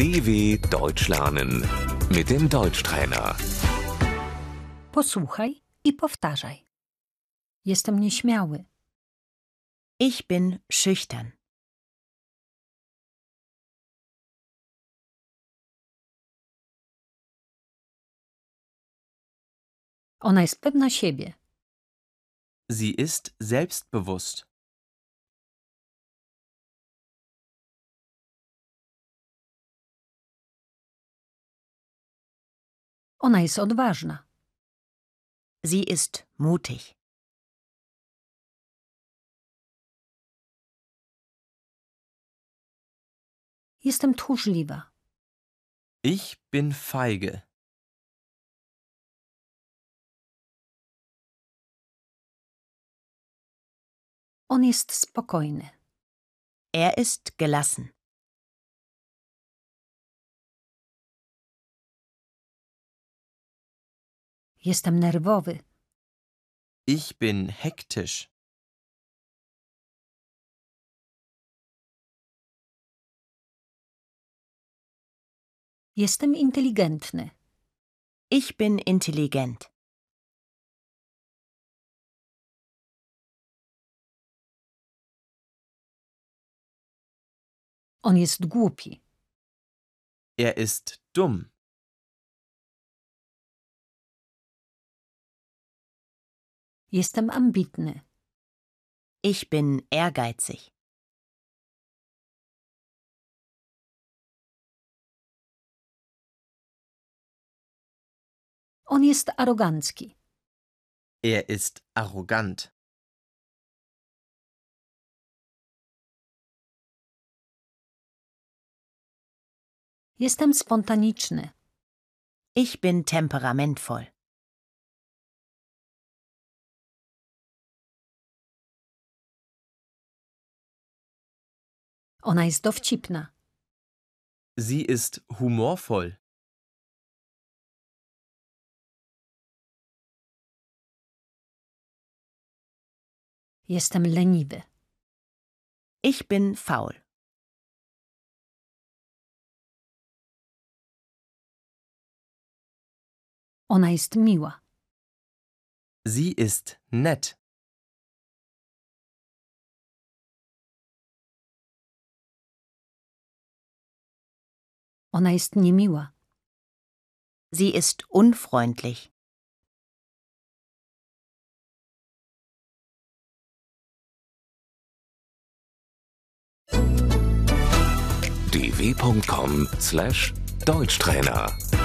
DW Deutsch lernen mit dem Deutschtrainer. Posłuchaj i powtarzaj. Jestem nieśmiały. Ich bin schüchtern. Ona jest pewna siebie. Sie ist selbstbewusst. Ona jest odważna. Sie ist mutig. Jestem tchórzliwa. Ich bin feige. On jest spokojny. Er ist gelassen. Jestem nerwowy. Ich bin hektisch. Jestem inteligentny. Ich bin intelligent. On jest głupi. Er ist dumm. Jestem ambitny. Ich bin ehrgeizig. On jest arogancki. Er ist arrogant. Jestem spontaniczny. Ich bin temperamentvoll. Ona jest dowcipna. Sie ist humorvoll. Jestem leniwy. Ich bin faul. Ona jest miła. Sie ist nett. Ona jest niemiła. Sie ist unfreundlich. dw.com/deutschtrainer